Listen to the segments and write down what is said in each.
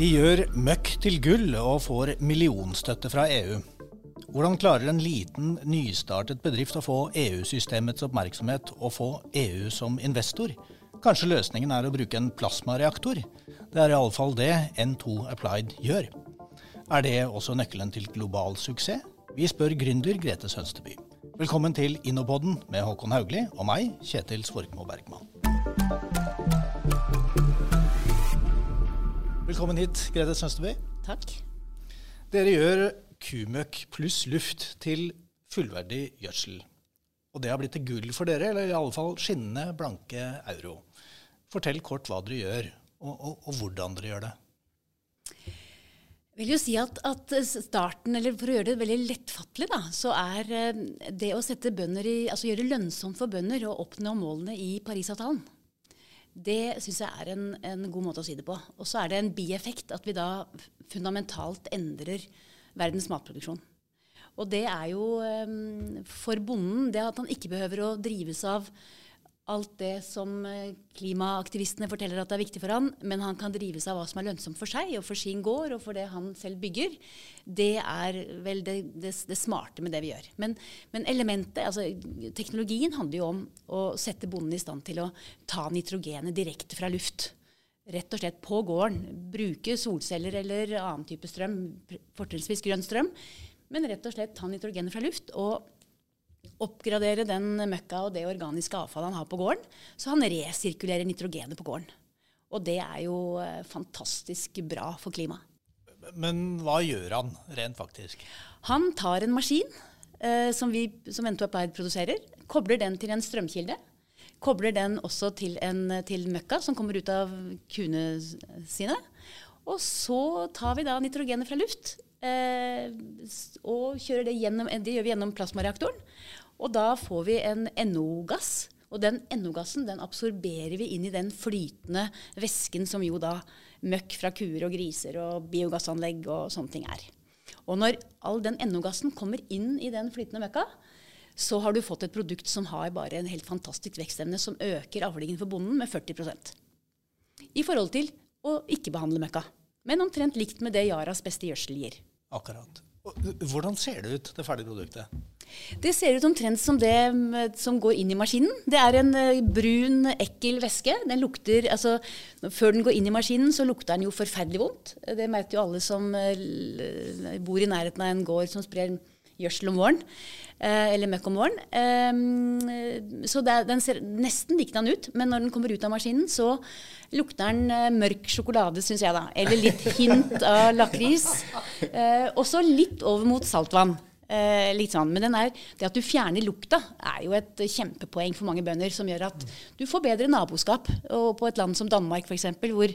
De gjør møkk til gull og får millionstøtte fra EU. Hvordan klarer en liten, nystartet bedrift å få EU-systemets oppmerksomhet og få EU som investor? Kanskje løsningen er å bruke en plasmareaktor? Det er iallfall det N2 Applied gjør. Er det også nøkkelen til global suksess? Vi spør gründer Grete Sønsteby. Velkommen til Innopodden med Håkon Haugli og meg, Kjetil Svorkmo Bergman. Velkommen hit, Grete Sønsteby. Takk. Dere gjør kumøkk pluss luft til fullverdig gjødsel. Og det har blitt til gull for dere, eller i alle fall skinnende blanke euro. Fortell kort hva dere gjør, og, og, og hvordan dere gjør det. Jeg vil jo si at, at, starten, eller For å gjøre det veldig lettfattelig, da, så er eh, det å sette bønder i, altså gjøre det lønnsomt for bønder å oppnå målene i Parisavtalen. Det syns jeg er en, en, god måte å si det på. Og så er det en bieffekt at vi da fundamentalt endrer verdens matproduksjon. Og det er jo um, for bonden det at han ikke behøver å drives av alt det som eh, klimaaktivistene forteller at er viktig for han, men han kan drives av hva som er lønnsomt for seg og for sin gård og for det han selv bygger. Det er vel det, det, det smarte med det vi gjør. Men, men, elementet, altså teknologien handler jo om å sette bonden i stand til å ta nitrogenet direkte fra luft. Rett og slett på gården. Bruke solceller eller annen type strøm, fortrinnsvis grønn strøm. Men rett og slett ta nitrogenet fra luft. og oppgradere den møkka og det organiske avfallet han har på gården, så han resirkulerer nitrogenet på gården. Og det er jo eh, fantastisk bra for klimaet. Men hva gjør han rent faktisk? Han tar en maskin eh, som, vi, som N2 Applied produserer, kobler den til en strømkilde. Kobler den også til, en, til møkka som kommer ut av kuene sine. Og så tar vi da nitrogenet fra luft eh, og kjører det gjennom, det gjør vi gjennom plasmareaktoren. Og da får vi en NO-gass. Og den NO-gassen den absorberer vi inn i den flytende væsken som jo da møkk fra kuer og griser og biogassanlegg og sånne ting er. Og når all den NO-gassen kommer inn i den flytende møkka, så har du fått et produkt som har bare en helt fantastisk vekstevne, som øker avlingen for bonden med 40% I forhold til å ikke behandle møkka. Men omtrent likt med det Yaras beste gjødsel gir. Akkurat. Hvordan ser det ut, det ferdige produktet? Det ser ut omtrent som det mm, som går inn i maskinen. Det er en eh, brun, ekkel væske. Den lukter, altså, før den går inn i maskinen, så lukter den jo forferdelig vondt. Det merker jo alle som eh, bor i nærheten av en gård som sprer gjødsel om våren. Eh, eller møkk om våren. Eh, så den ser nesten likedan ut, men når den kommer ut av maskinen, så lukter den eh, mørk sjokolade, syns jeg, da. Eller litt hint av lakris. Eh, også litt over mot saltvann. Eh, litt sånn. Men er, det at du fjerner lukta, er jo et kjempepoeng for mange bønder, som gjør at du får bedre naboskap. Og på et land som Danmark f.eks., hvor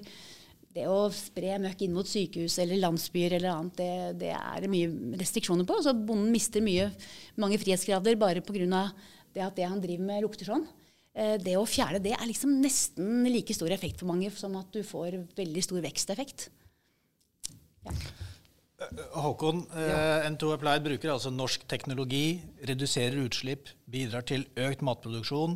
det å spre møkk inn mot sykehus eller landsbyer eller annet, det, det er det mye restriksjoner på. Så bonden mister mye, mange frihetsgrader bare pga. det at det han driver med, lukter sånn. Eh, det å fjerne det er liksom nesten like stor effekt for mange som at du får veldig stor veksteffekt. Ja. Håkon, ja. N2 Applied bruker altså norsk teknologi, reduserer utslipp, bidrar til økt matproduksjon.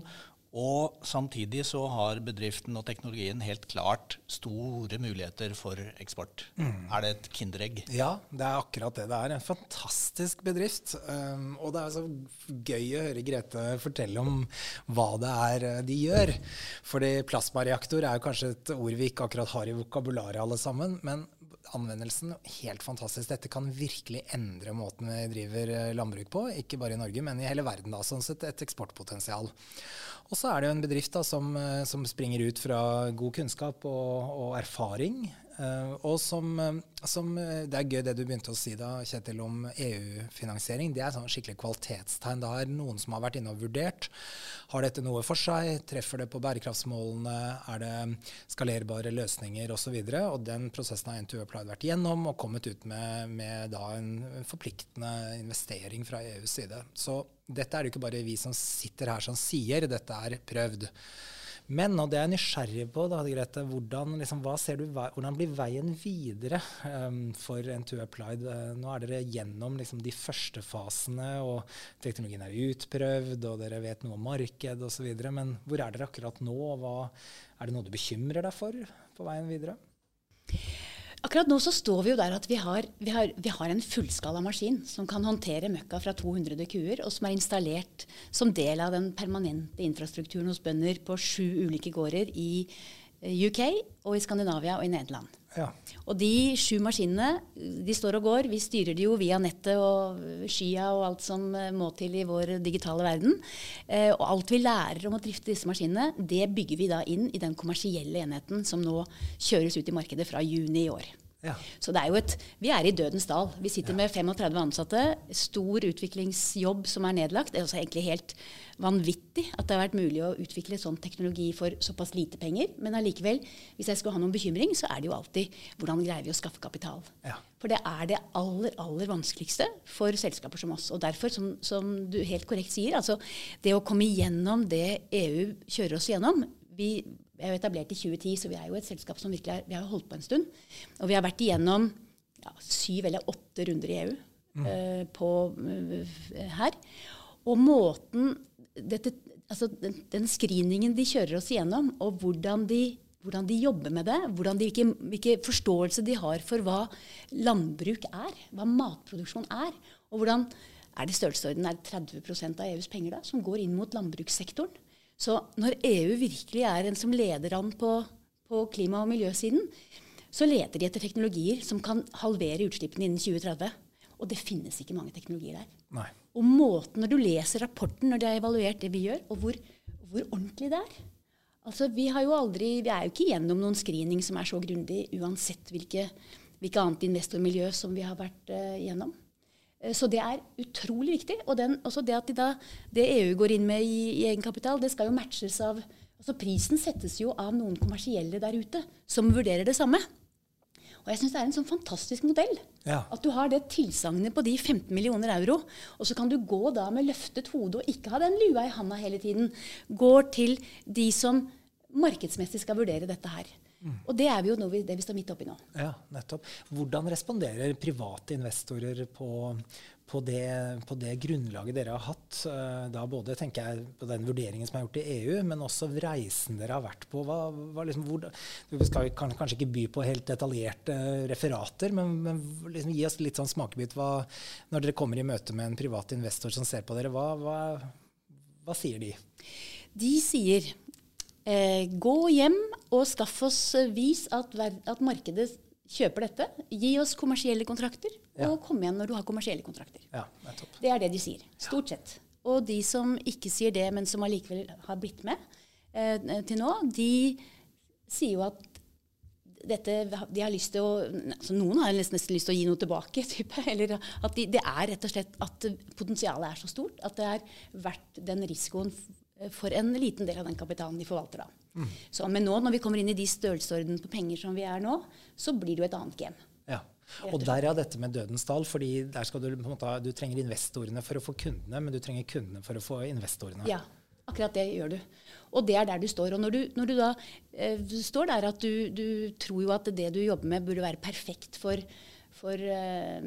Og samtidig så har bedriften og teknologien helt klart store muligheter for eksport. Mm. Er det et kinderegg? Ja, det er akkurat det. Det er en fantastisk bedrift. Um, og det er så gøy å høre Grete fortelle om hva det er uh, de gjør. Fordi plasmareaktor er jo kanskje et ord vi ikke akkurat har i vokabularet alle sammen. Men anvendelsen helt fantastisk. Dette kan virkelig endre måten vi driver eh, landbruk på, ikke bare i Norge, men i hele verden. da, Sånn sett et eksportpotensial. Og så er det jo en bedrift da, som, eh, som springer ut fra god kunnskap og, og erfaring. Uh, og som, som, Det er gøy det du begynte å si da, Kjetil, om EU-finansiering. Det er sånn skikkelig kvalitetstegn. Da er noen som har vært inne og vurdert. Har dette noe for seg? Treffer det på bærekraftsmålene? Er det skalerbare løsninger osv.? Og, og den prosessen har NTU Applied vært gjennom og kommet ut med, med en, forpliktende investering fra EUs side. Så dette er det ikke bare vi som sitter her som sier, dette er prøvd. Men, og det er jeg nysgjerrig på, da, Grete, hvordan, liksom, du, hvordan, blir veien videre um, for N2 Applied? Uh, nå er dere gjennom liksom, de første fasene, og teknologien er utprøvd, og dere vet noe om marked osv. Men hvor er dere akkurat nå? og Hva, er det noe du bekymrer deg for på veien videre? Akkurat nå så står vi jo der at vi har, vi har, vi har en fullskala maskin som kan håndtere møkka fra 200 kuer, og som er installert som del av den permanente infrastrukturen hos bønder på sju ulike gårder i eh, UK og i Skandinavia og i Nederland. Ja. Og de sju maskinene de står og går. Vi styrer de jo via nettet og skya og alt som eh, må til i vår digitale verden. Eh, og alt vi lærer om å drifte disse maskinene, det bygger vi da inn i den kommersielle enheten som nå kjøres ut i markedet fra juni i år. Ja. Så det er jo et, vi er i dødens dal. Vi sitter ja. med 35 ansatte. Stor utviklingsjobb som er nedlagt. Det er også egentlig helt vanvittig at det har vært mulig å utvikle sånn teknologi for såpass lite penger. Men allikevel, hvis jeg skulle ha noen bekymring, så er det jo alltid hvordan greier vi å skaffe kapital. Ja. For det er det aller, aller vanskeligste for selskaper som oss. Og derfor, som, som du helt korrekt sier, altså det å komme igjennom det EU kjører oss igjennom vi vi er jo etablert i 2010, så vi er jo et selskap som virkelig er, vi har holdt på en stund. Og vi har vært igjennom ja, syv eller åtte runder i EU mm. uh, på, uh, her. Og måten dette, altså den, den, screeningen de kjører oss igjennom, og hvordan de, hvordan de jobber med det, de, hvilke, hvilke, forståelse de har for hva landbruk er, hva matproduksjon er, og hvordan er det størrelsesorden er 30% av EUs penger da, som går inn mot landbrukssektoren. Så når EU virkelig er en som leder an på, på klima- og miljøsiden, så leter de etter teknologier som kan halvere utslippene innen 2030. Og det finnes ikke mange teknologier der. Nei. Og måten når du leser rapporten når de har evaluert det vi gjør, og hvor, hvor ordentlig det er Altså, vi, har jo aldri, vi er jo ikke gjennom noen screening som er så grundig, uansett hvilke, hvilke annet investormiljø som vi har vært uh, gjennom. Eh, så det er utrolig viktig. Og den, også det at de da, det EU går inn med i, i egenkapital, det skal jo matches av altså Prisen settes jo av noen kommersielle der ute som vurderer det samme. Og jeg syns det er en sånn fantastisk modell. Ja. At du har det tilsagnet på de 15 millioner euro, og så kan du gå da med løftet hode og ikke ha den lua i handa hele tiden. Går til de som markedsmessig skal vurdere dette her. Og det er vi jo nå, det vi står midt oppi nå. Ja, nettopp. Hvordan responderer private investorer på, på, det, på, det, grunnlaget dere har hatt? Eh, da både tenker jeg på den vurderingen som er gjort i EU, men også reisen dere har vært på. Hva, hva liksom, hvor, vi skal kan, kanskje ikke by på helt detaljerte referater, men, men liksom gi oss litt sånn smakebit. Hva, når dere kommer i møte med en privat investor som ser på dere, hva, hva sier de? De sier Eh, gå hjem og skaff oss vis at, at, markedet kjøper dette. Gi oss kommersielle kontrakter, ja. og kom igjen når du har kommersielle kontrakter. Ja, det er det de sier. Stort sett. Og de som ikke sier det, men som allikevel har blitt med eh, til nå, de sier jo at dette, de har lyst til å altså Noen har nesten, lyst til å gi noe tilbake. Type, eller at de, det er rett og slett at potensialet er så stort at det er verdt den risikoen for en liten del av den kapitalen de forvalter. da. Mm. Så, men nå når vi kommer inn i de størrelsesorden på penger som vi er nå, så blir det jo et annet game. Ja. Og der er dette med dødens dal, fordi der skal du, på en måte, du trenger investorene for å få kundene, men du trenger kundene for å få investorene. Ja, akkurat det gjør du. Og det er der du står. Og når du, når du da eh, står der at du, du, tror jo at det du jobber med, burde være perfekt for for uh,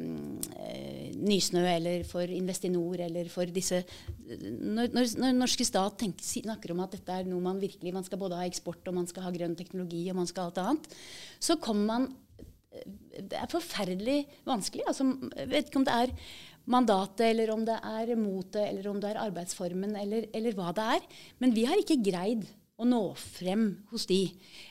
Nysnø eller for Investinor eller for disse Når, når norske stat tenker, snakker om at dette er noe man virkelig Man skal både ha eksport og man skal ha grønn teknologi og man skal ha alt annet, så kommer man Det er forferdelig vanskelig. Altså, jeg vet ikke om det er mandatet, eller om det er motet, eller om det er arbeidsformen, eller, eller hva det er. Men vi har ikke greid å nå frem hos de.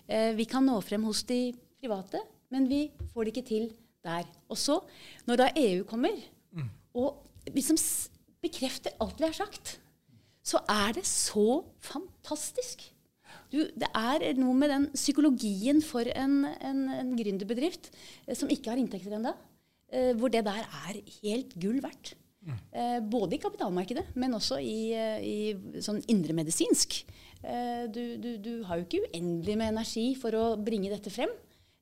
Eh, vi kan nå frem hos de private, men vi får det ikke til der. Og så, når da EU kommer mm. og liksom bekrefter alt vi har sagt, så er det så fantastisk. Du, det er noe med den psykologien for en, en, en gründerbedrift eh, som ikke har inntekter ennå, eh, hvor det der er helt gull verdt. Mm. Eh, både i kapitalmarkedet, men også i, i sånn indremedisinsk. Du, du, du har jo ikke uendelig med energi for å bringe dette frem.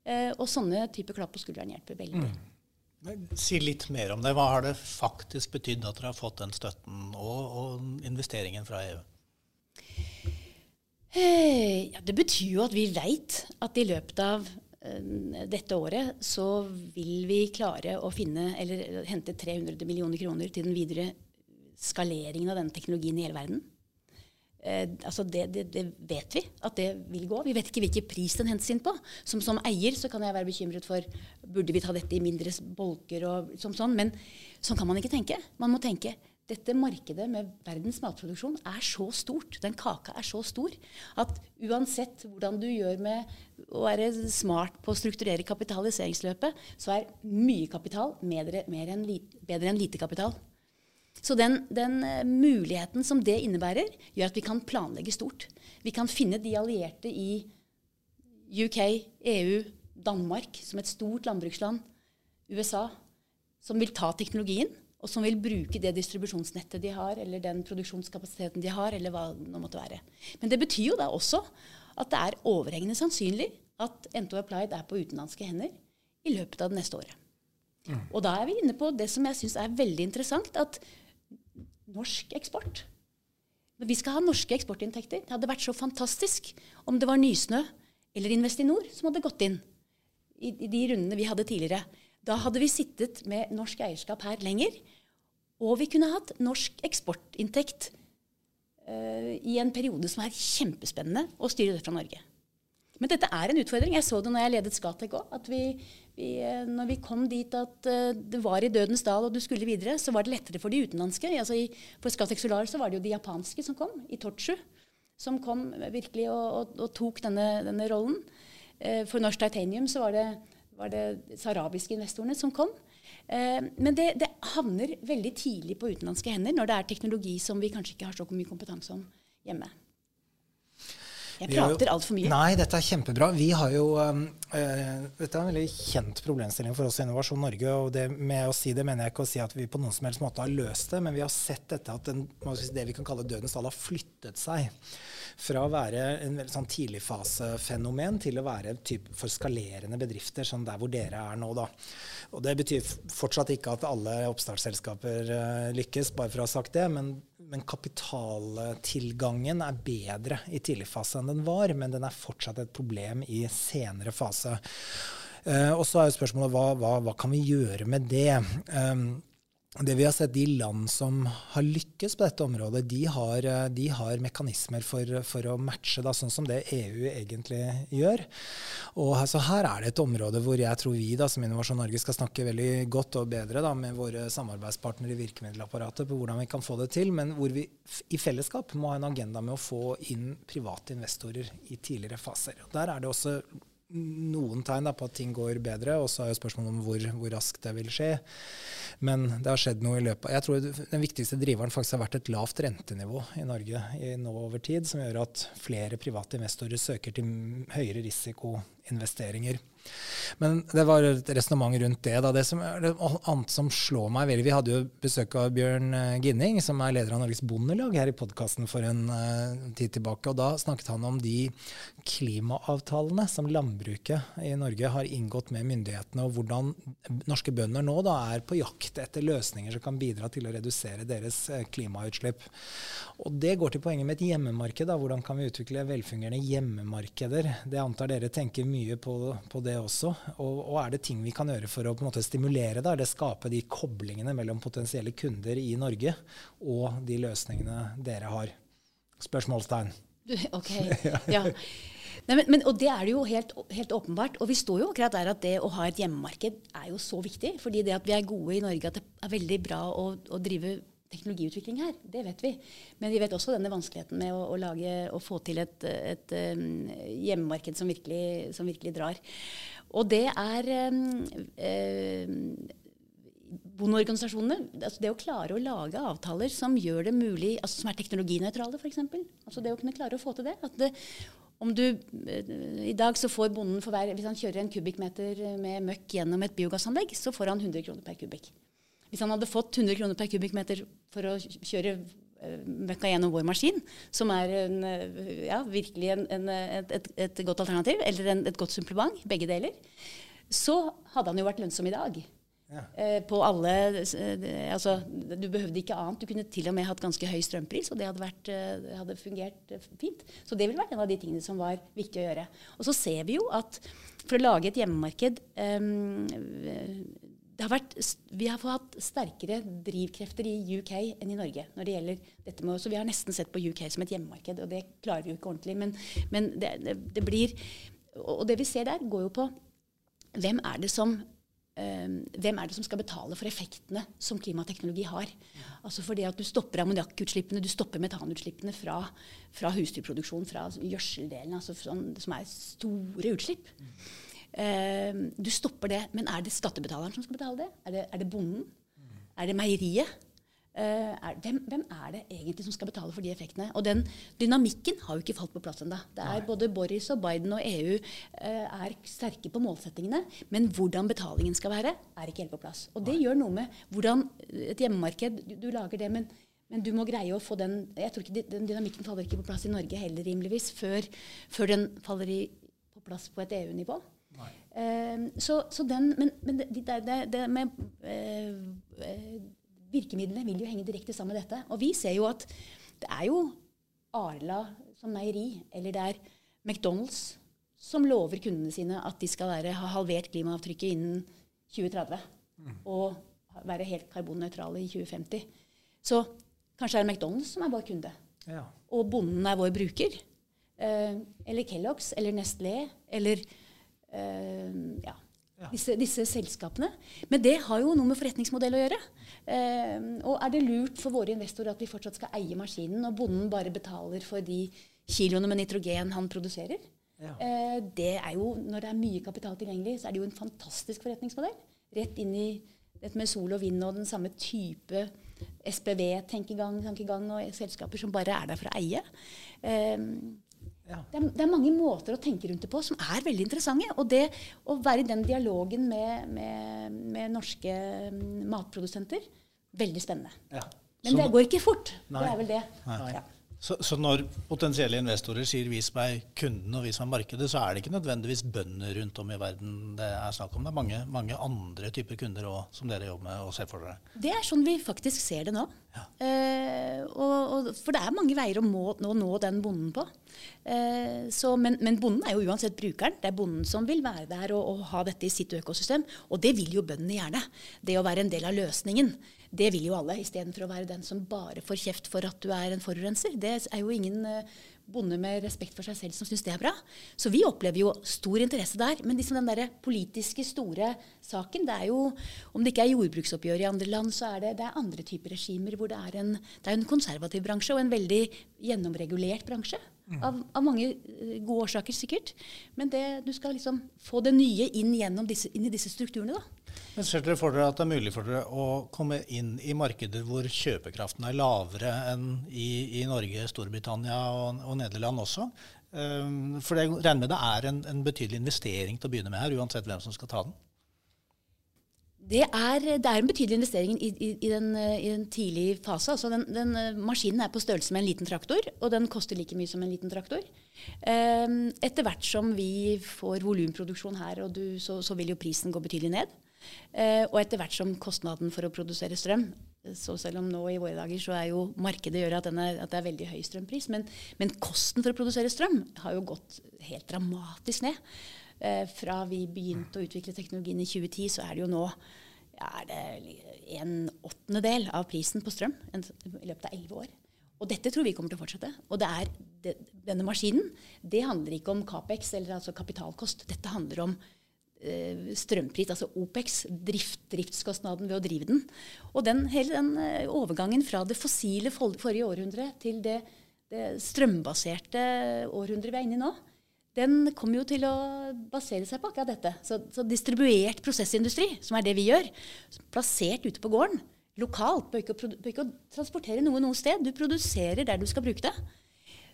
Eh, og sånne typer klapp på skulderen hjelper veldig. Mm. Si litt mer om det. Hva har det faktisk betydd at dere har fått den støtten og, og investeringen fra EU? Eh, ja, det betyr jo at vi veit at i løpet av uh, dette året så vil vi klare å finne eller hente 300 millioner kroner til den videre skaleringen av denne teknologien i hele verden. Eh, altså det, det, det, vet vi at det vil gå. Vi vet ikke hvilken pris den hentes inn på. Som, som eier så kan jeg være bekymret for burde vi ta dette i mindre bolker. og som sånn, Men sånn kan man ikke tenke. Man må tenke dette markedet med verdens matproduksjon er så stort, den kaka er så stor, at uansett hvordan du gjør med å være smart på å strukturere kapitaliseringsløpet, så er mye kapital bedre, enn, bedre enn lite kapital. Så den, den, eh, muligheten som det innebærer, gjør at vi kan planlegge stort. Vi kan finne de allierte i UK, EU, Danmark, som et stort landbruksland, USA, som vil ta teknologien, og som vil bruke det distribusjonsnettet de har, eller den produksjonskapasiteten de har, eller hva det måtte være. Men det betyr jo da også at det er overhengende sannsynlig at Ento Applied er på utenlandske hender i løpet av det neste året. Mm. Og da er vi inne på det som jeg syns er veldig interessant, at norsk eksport. Vi skal ha norske eksportinntekter. Det hadde vært så fantastisk om det var Nysnø eller Investinor som hadde gått inn i, i de rundene vi hadde tidligere. Da hadde vi sittet med norsk eierskap her lenger, og vi kunne hatt norsk eksportinntekt uh, i en periode som er kjempespennende å styre det fra Norge. Men dette er en utfordring. Jeg så det når jeg ledet Skatek òg. At vi, vi, eh, når vi kom dit at uh, det var i dødens dal og du skulle videre, så var det lettere for de utenlandske. Altså i, for Skatek Solar så var det jo de japanske som kom, i Tortsju. Som kom virkelig og, og, og tok denne, denne rollen. Uh, for Norsk Titanium så var det, var det sahrawiske investorene som kom. Men det, det havner veldig tidlig på utenlandske hender når det er teknologi som vi kanskje ikke har så mye kompetanse om hjemme. Jeg prater altfor mye. Nei, dette er kjempebra. Vi har jo uh, Dette er en veldig kjent problemstilling for oss i Innovasjon Norge. og det, Med å si det mener jeg ikke å si at vi på noen som helst måte har løst det, men vi har sett dette at den, det vi kan kalle dødens dal har flyttet seg. Fra å være en veldig sånn tidligfasefenomen til å være typ for skalerende bedrifter, som der hvor dere er nå. da. Og Det betyr fortsatt ikke at alle oppstartsselskaper uh, lykkes, bare for å ha sagt det. men men kapitaltilgangen er bedre i tidlig fase enn den var, men den er fortsatt et problem i senere fase. Uh, og så er jo spørsmålet hva, hva, hva, kan vi gjøre med det? Um, det vi har sett, De land som har lykkes på dette området, de har, de har mekanismer for, for, å matche, da, sånn som det EU egentlig gjør. Og altså, Her er det et område hvor jeg tror vi da, som Innovasjon Norge skal snakke veldig godt og bedre da, med våre samarbeidspartnere i virkemiddelapparatet på hvordan vi kan få det til, men hvor vi i fellesskap må ha en agenda med å få inn private investorer i tidligere faser. Der er det også noen tegn da, på at ting går bedre, og så er jo spørsmålet om hvor, hvor, raskt det vil skje. Men det har skjedd noe i løpet Jeg tror den viktigste driveren faktisk har vært et lavt rentenivå i Norge i nå over tid, som gjør at flere private investorer søker til høyere risikoinvesteringer. Men det var et resonnement rundt det. Da. Det, som, det annet som slår meg veldig Vi hadde jo besøk av Bjørn eh, Ginning, som er leder av Norges Bondelag, her i podkasten for en uh, tid tilbake. og Da snakket han om de klimaavtalene som landbruket i Norge har inngått med myndighetene, og hvordan norske bønder nå da, er på jakt etter løsninger som kan bidra til å redusere deres uh, klimautslipp. Og Det går til poenget med et hjemmemarked. Da. Hvordan kan vi utvikle velfungerende hjemmemarkeder? Det antar dere tenker mye på, på det også. Og, og, er det ting vi kan gjøre for å på en måte stimulere det? Er det skape de koblingene mellom potensielle kunder i Norge og de løsningene dere har? Spørsmålstegn. Ok, ja. Nei, men, men, og det er det jo helt, helt, åpenbart. Og vi står jo akkurat der at det å ha et hjemmemarked er jo så viktig. fordi det at vi er gode i Norge, at det er veldig bra å, å drive teknologiutvikling her. Det vet vi. Men vi vet også denne vanskeligheten med å, å, lage, å få til et, et um, hjemmemarked som virkelig, som virkelig, drar. Og det er um, bondeorganisasjonene. Altså det å klare å lage avtaler som gjør det mulig, altså som er teknologinøytrale, f.eks. Altså det å kunne klare å få til det. At det, om du, I dag så får bonden for hver, Hvis han kjører en kubikkmeter med møkk gjennom et biogassanlegg, så får han 100 kroner per kubikk. Hvis han hadde fått 100 kroner per kubikkmeter for å kjøre eh, møkka gjennom vår maskin, som er en, eh, ja, virkelig en, en, et, et, et, godt alternativ, eller et godt supplement, begge deler, så hadde han jo vært lønnsom i dag. Ja. Eh, på alle altså, Du behøvde ikke annet. Du kunne til og med hatt ganske høy strømpris, og det hadde, vært, hadde fungert fint. Så det ville vært en av de tingene som var viktig å gjøre. Og så ser vi jo at for å lage et hjemmemarked um, har vært, Vi har hatt sterkere drivkrefter i UK enn i Norge. når det gjelder dette med, Så vi har nesten sett på UK som et hjemmemarked, og det klarer vi jo ikke ordentlig. Men, men det, det, det blir Og det vi ser der, går jo på hvem er det som Ehm, hvem er det som skal betale for effektene som klimateknologi har? Altså for det at Du stopper ammoniakkutslippene, du stopper metanutslippene fra, fra husdyrproduksjon, fra gjødseldelen, altså sånn, som er store utslipp. Uh, du stopper det, men er det skattebetaleren som skal betale det? Er det, er det bonden? Er det meieriet? Eh, er, hvem, hvem, er det egentlig som skal betale for de effektene? Og den dynamikken har jo ikke falt på plass ennå. Både Boris og Biden og EU eh, er sterke på målsettingene, men hvordan betalingen skal være, er ikke helt på plass. Og det Nei. gjør noe med hvordan et hjemmemarked du, du lager det, men, men, du må greie å få den jeg tror ikke Den dynamikken faller ikke på plass i Norge heller, rimeligvis, før, før den faller i, på plass på et EU-nivå. Uh, så, så, den, Men, men det, det, det med virkemidlene vil jo henge direkte sammen med dette. Og vi ser jo at det er jo Arla som meieri, eller det er McDonald's som lover kundene sine at de skal være, ha halvert klimaavtrykket innen 2030. Mm. Og være helt karbonnøytrale i 2050. Så kanskje er det McDonald's som er vår kunde. Ja. Og bonden er vår bruker. Eh, eller Kellogg's eller Nestlé eller eh, ja, disse, disse, selskapene. Men det har jo noe med forretningsmodell å gjøre. Eh, og er det lurt for våre investorer at vi fortsatt skal eie maskinen, og bonden bare betaler for de kiloene med nitrogen han produserer? Ja. Eh, det er jo, Når det er mye kapital tilgjengelig, så er det jo en fantastisk forretningsmodell. Rett inn i dette med sol og vind og den samme type SPV-tenkegang og selskaper som bare er der for å eie. Eh, ja. Det, er, det, er, mange måter å tenke rundt det på som er veldig interessante. Og det å være i den dialogen med, med, med norske mm, matprodusenter, veldig spennende. Ja. Men det går ikke fort. Nei. Det er vel det. Ja. Så, så, når potensielle investorer sier 'vis meg kunden' og 'vis meg markedet', så er det ikke nødvendigvis bønder rundt om i verden det er snakk om. Det er mange, mange andre typer kunder også, som dere jobber med og ser for dere. Det er sånn vi faktisk ser det nå. Ja. Eh, og, og, for det er mange veier å, må, å nå den bonden på. Eh, så, men, men, bonden er jo uansett brukeren. Det er bonden som vil være der og, og ha dette i sitt økosystem. Og det vil jo bøndene gjerne. Det å være en del av løsningen. Det vil jo alle, istedenfor å være den som bare får kjeft for at du er en forurenser. Det er jo ingen eh, bonde med respekt for seg selv som syns det er bra. Så vi opplever jo stor interesse der. Men liksom den der politiske, store saken, det er jo Om det ikke er jordbruksoppgjør i andre land, så er det, det er andre typer regimer hvor det er en, det er en konservativ bransje og en veldig gjennomregulert bransje. Av, av, mange eh, gode årsaker, sikkert. Men det, du skal liksom få det nye inn, disse, inn i disse strukturene. da. Men Ser dere for dere at det er mulig for dere å komme inn i markeder hvor kjøpekraften er lavere enn i, i Norge, Storbritannia og, og Nederland også? Um, for jeg regner med det er en, en betydelig investering til å begynne med her, uansett hvem som skal ta den? Det er, det er, en betydelig investering i, i, i, den, i den, tidlige fase. Altså den, den, maskinen er på størrelse med en liten traktor, og den koster like mye som en liten traktor. Um, etter hvert som vi får volumproduksjon her, du, så, så, vil jo prisen gå betydelig ned. Uh, og etter hvert som kostnaden for å produsere strøm så selv om nå i våre dager så er jo markedet gjør at, er, at det er veldig høy strømpris, men, men kosten for å produsere strøm har jo gått helt dramatisk ned. Eh, fra vi begynte å utvikle teknologien i 2010, så er det jo nå er det en åttendedel av prisen på strøm i løpet av elleve år. Og dette tror vi kommer til å fortsette. Og er, det, denne maskinen det handler ikke om Capex, eller altså kapitalkost. Dette handler om eh, strømpris, altså OPEX, drift, driftskostnaden ved å drive den. Og den, hele den eh, overgangen fra det fossile forrige århundre til det, det strømbaserte århundret vi er inne i nå, den kommer jo til å basere seg på akkurat dette. Så, så, distribuert prosessindustri, som er det vi gjør, plassert ute på gården, lokalt, bør ikke, bør ikke transportere noe noe sted. Du produserer der du skal bruke det.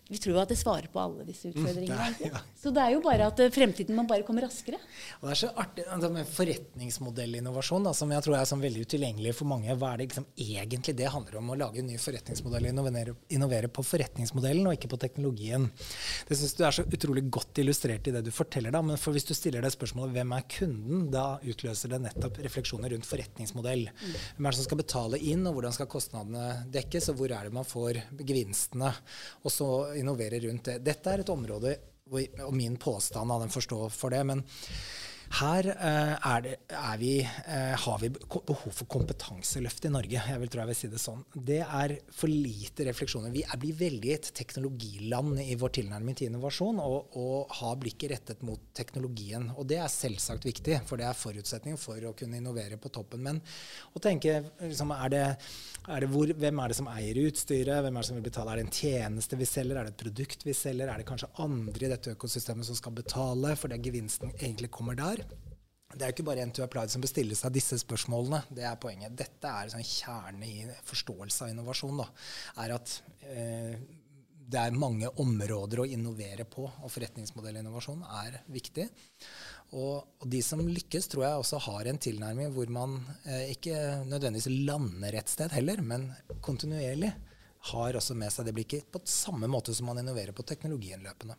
Vi tror jo at det svarer på alle disse utfordringene. Mm, ja. Så det er jo bare at eh, fremtiden må bare komme raskere. Og det er så artig altså med forretningsmodellinnovasjon, da, som jeg tror er sånn veldig utilgjengelig for mange. Hva er det liksom egentlig det handler om? Å lage en ny forretningsmodell og innovere, innovere på forretningsmodellen og ikke på teknologien. Det syns du er så utrolig godt illustrert i det du forteller. da, Men for hvis du stiller deg spørsmålet hvem er kunden, da utløser det nettopp refleksjoner rundt forretningsmodell. Hvem er det som skal betale inn, og hvordan skal kostnadene dekkes, og hvor er det man får gevinstene? Og så innovere rundt det. Dette er et område og min påstand av den forstår for det, men her eh, det, vi, eh, har vi behov for kompetanseløft i Norge. Jeg vil tro jeg vil si Det sånn. Det er for lite refleksjoner. Vi er, blir veldig et teknologiland i vår tilnærming til innovasjon, og, og har blikket rettet mot teknologien. Og det er selvsagt viktig, for det er forutsetningen for å kunne innovere på toppen. Men å tenke liksom, er det, er det hvor, Hvem er det som eier utstyret? Hvem er det som vil betale? Er det en tjeneste vi selger? Er det et produkt vi selger? Er det kanskje andre i dette økosystemet som skal betale fordi gevinsten egentlig kommer der? Det er jo ikke bare NTU Applied som bestiller seg disse spørsmålene. Det er poenget. Dette er sånn kjerne i forståelse av innovasjon. Da, er at eh, det er mange områder å innovere på, og forretningsmodellinnovasjon er viktig. Og, og de som lykkes, tror jeg også har en tilnærming hvor man eh, ikke nødvendigvis lander et sted heller, men kontinuerlig har også med seg det blikket på samme måte som man innoverer på teknologien løpende.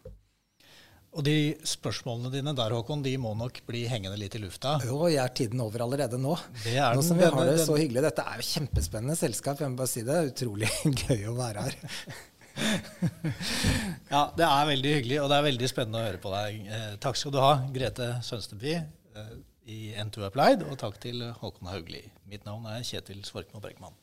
Og de spørsmålene dine der, Håkon, de må nok bli hengende litt i lufta. Jo, jeg er tiden over allerede nå. Det er nå som vi har det så hyggelig. Dette er jo kjempespennende selskap. Jeg må bare si det. Utrolig gøy å være her. Ja, det er veldig hyggelig, og det er veldig spennende å høre på deg. Eh, takk skal du ha, Grete Sønsteby eh, i N2 Applied, og takk til Håkon Haugli. Mitt navn er Kjetil Svorkmo Brekman.